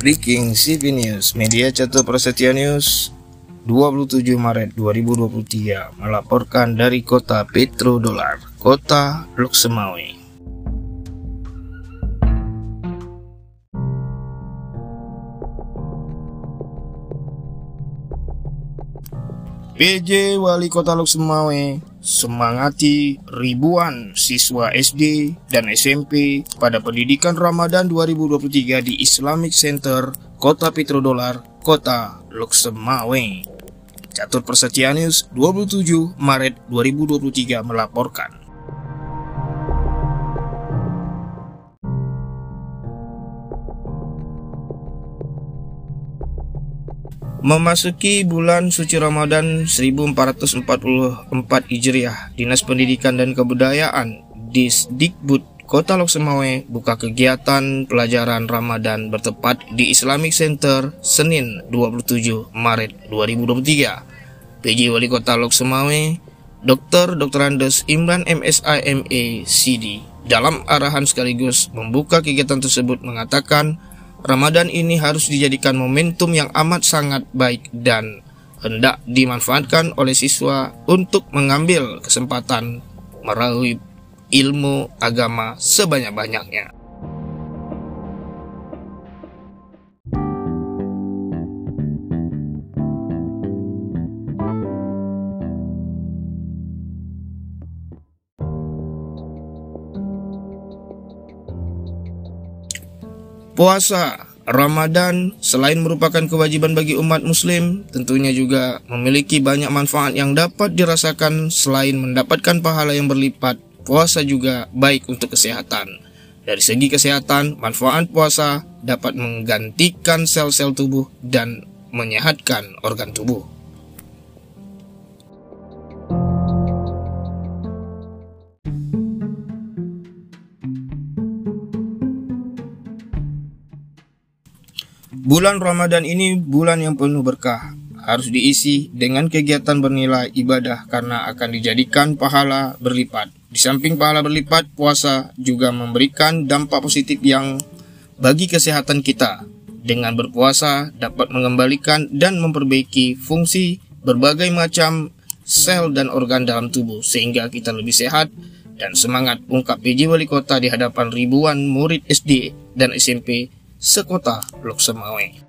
Breaking CV News, media Catur Prasetya News 27 Maret 2023 melaporkan dari kota Petrodolar, kota Loksemawe. PJ Wali Kota Loksemawe semangati ribuan siswa SD dan SMP pada pendidikan Ramadan 2023 di Islamic Center Kota Petrodolar, Kota Loksemawe. Catur Persetianus 27 Maret 2023 melaporkan. Memasuki bulan suci Ramadan 1444 Hijriah, Dinas Pendidikan dan Kebudayaan Disdikbud Kota Loksemawe buka kegiatan pelajaran Ramadan bertepat di Islamic Center Senin 27 Maret 2023. PJ Wali Kota Loksemawe, Dr. Dr. Andes Imran MSI MA CD dalam arahan sekaligus membuka kegiatan tersebut mengatakan Ramadan ini harus dijadikan momentum yang amat sangat baik dan hendak dimanfaatkan oleh siswa untuk mengambil kesempatan meraih ilmu agama sebanyak-banyaknya. Puasa Ramadan selain merupakan kewajiban bagi umat muslim, tentunya juga memiliki banyak manfaat yang dapat dirasakan selain mendapatkan pahala yang berlipat. Puasa juga baik untuk kesehatan. Dari segi kesehatan, manfaat puasa dapat menggantikan sel-sel tubuh dan menyehatkan organ tubuh. Bulan Ramadan ini bulan yang penuh berkah. Harus diisi dengan kegiatan bernilai ibadah karena akan dijadikan pahala berlipat. Di samping pahala berlipat, puasa juga memberikan dampak positif yang bagi kesehatan kita. Dengan berpuasa dapat mengembalikan dan memperbaiki fungsi berbagai macam sel dan organ dalam tubuh sehingga kita lebih sehat dan semangat ungkap PJ Wali Kota di hadapan ribuan murid SD dan SMP sekota Loksemawe.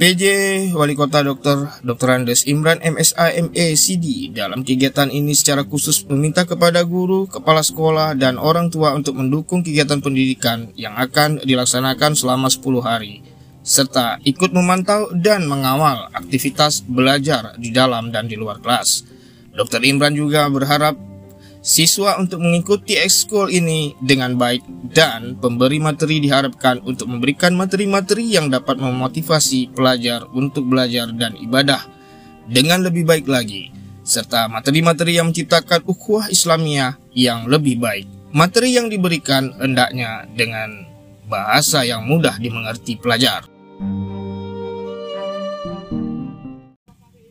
PJ Wali Kota Dr. Dr. Andes Imran MSA MA CD dalam kegiatan ini secara khusus meminta kepada guru, kepala sekolah, dan orang tua untuk mendukung kegiatan pendidikan yang akan dilaksanakan selama 10 hari serta ikut memantau dan mengawal aktivitas belajar di dalam dan di luar kelas. Dr. Imran juga berharap siswa untuk mengikuti ekskul ini dengan baik dan pemberi materi diharapkan untuk memberikan materi-materi yang dapat memotivasi pelajar untuk belajar dan ibadah dengan lebih baik lagi serta materi-materi yang menciptakan ukhuwah Islamiyah yang lebih baik. Materi yang diberikan hendaknya dengan bahasa yang mudah dimengerti pelajar.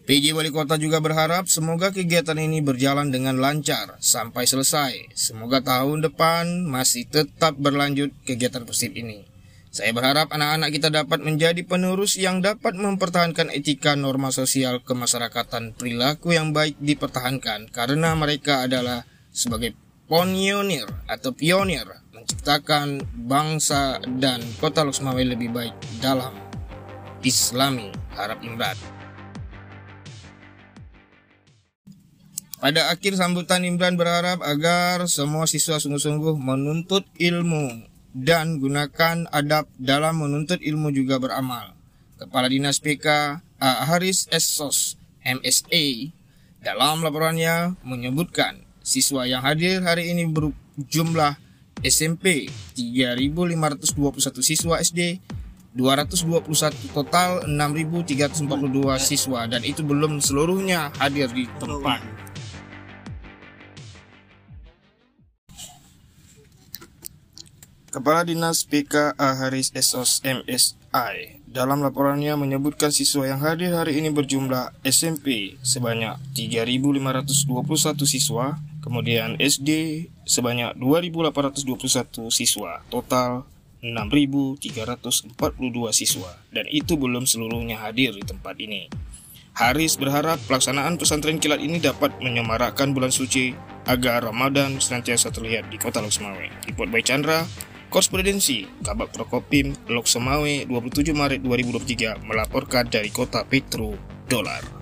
PJ Wali Kota juga berharap semoga kegiatan ini berjalan dengan lancar sampai selesai. Semoga tahun depan masih tetap berlanjut kegiatan positif ini. Saya berharap anak-anak kita dapat menjadi penerus yang dapat mempertahankan etika norma sosial kemasyarakatan perilaku yang baik dipertahankan karena mereka adalah sebagai pionir atau pionir menciptakan bangsa dan kota Loksmawe lebih baik dalam Islami harap Imran. Pada akhir sambutan Imran berharap agar semua siswa sungguh-sungguh menuntut ilmu dan gunakan adab dalam menuntut ilmu juga beramal. Kepala Dinas PK A. Haris Esos MSA dalam laporannya menyebutkan siswa yang hadir hari ini berjumlah SMP 3.521 siswa SD 221 total 6.342 siswa dan itu belum seluruhnya hadir di tempat Kepala Dinas PK Haris Esos MSI dalam laporannya menyebutkan siswa yang hadir hari ini berjumlah SMP sebanyak 3.521 siswa, Kemudian SD sebanyak 2.821 siswa, total 6.342 siswa, dan itu belum seluruhnya hadir di tempat ini. Haris berharap pelaksanaan pesantren kilat ini dapat menyemarakkan bulan suci agar Ramadan senantiasa terlihat di kota Lok Semawe. Report by Chandra, Korespondensi Kabak Prokopim Lok Semawe 27 Maret 2023 melaporkan dari kota Petro Dolar.